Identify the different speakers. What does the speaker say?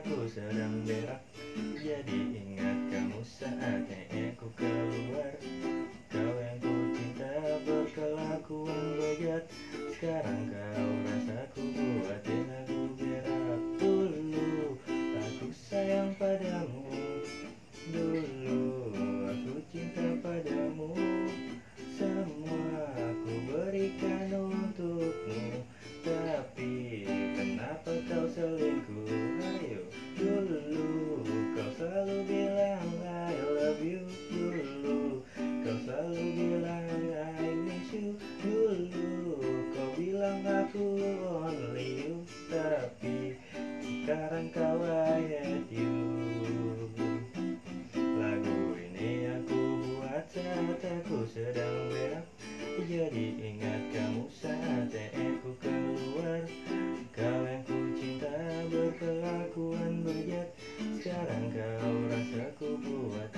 Speaker 1: aku sedang berak Jadi ingat kamu saat aku keluar only Tapi sekarang kau I you Lagu ini aku buat saat aku sedang berak Jadi ingat kamu saat aku keluar. Kau yang ku cinta berkelakuan bejat Sekarang kau rasa ku buat